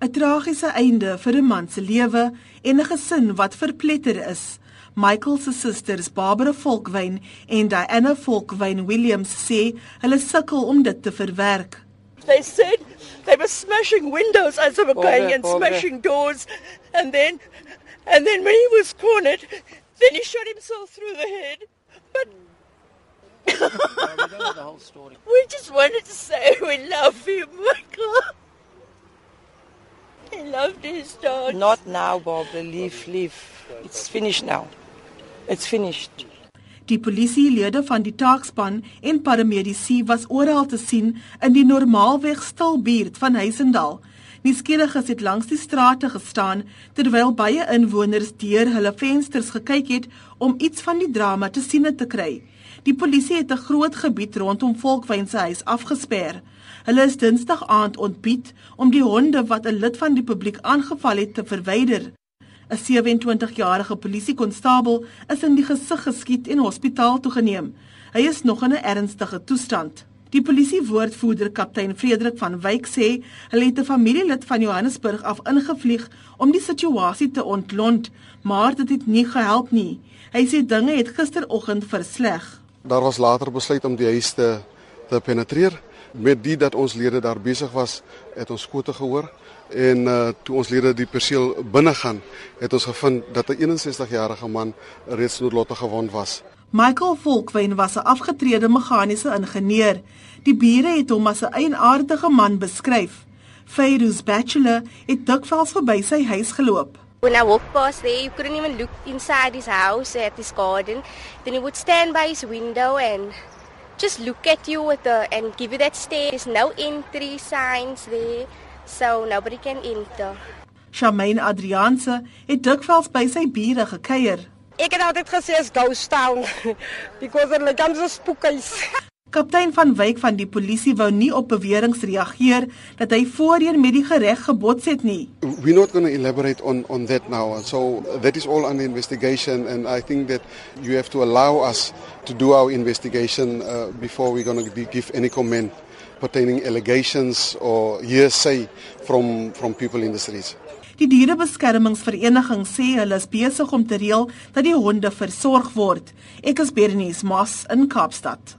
'n Tragiese einde vir 'n man se lewe en 'n gesin wat verpletter is. Michael se susters, Barbara Volkwyn en Diana Volkwyn Williams sê hulle sukkel om dit te verwerk. They said they were smashing windows as they were going and smashing doors and then and then when he was cornered then he shot himself through the head. But we just wanted to say we love you, Michael. He loved his dog. Not now, Barbara. Leave, leave. It's finished now. It's finished. Die polisielede van die taakspan en paramedisy was oral te sien in die normaalweg stil buurt van Heisendal. Nuuskieriges het langs die strate gestaan terwyl baie inwoners deur hulle vensters gekyk het om iets van die drama te sien te kry. Die polisie het 'n groot gebied rondom Volkwyn se huis afgesper. Hulle is Dinsdag aand ontbied om die honde wat 'n lid van die publiek aangeval het te verwyder. 'n 27-jarige polisiekonstabel is in die gesig geskiet en hospitaal toegeneem. Hy is nog in 'n ernstige toestand. Die polisiewoordvoerder kaptein Frederik van Wyk sê hulle het 'n familielid van Johannesburg af ingevlieg om die situasie te ontlont, maar dit het nie gehelp nie. Hy sê dinge het gisteroggend versleg. Daar was later besluit om die huis te te penetreer met die dat ons lede daar besig was, het ons skote gehoor en uh, toe ons lede die perseel binne gaan, het ons gevind dat 'n 61-jarige man reeds noodlottig gewond was. Michael Volkwyn was 'n afgetrede meganiese ingenieur. Die bure het hom as 'n eienaardige man beskryf. Fairuz Bachelor het dikwels verby sy huis geloop. When I walked past there, you couldn't even look inside his house at his garden. Then he would stand by his window and just look at you with the and give you that stare. There's no entry signs there, so nobody can enter. Charmaine Adrianse het dikwels by sy bure gekuier. Ek het altyd gesê is ghost town because hulle kom so spookies. Kaptein van Wyk van die polisie wou nie op beweringe reageer dat hy voorheen met die gereg gebots het nie. We're not going to elaborate on on that now. So that is all under investigation and I think that you have to allow us to do our investigation uh, before we're going to give any comment pertaining allegations or hearsay from from people in the streets. Die dierebeskermingsvereniging sê hulle is besig om te reël dat die honde versorg word. Ek is Bernice Moss in Kaapstad.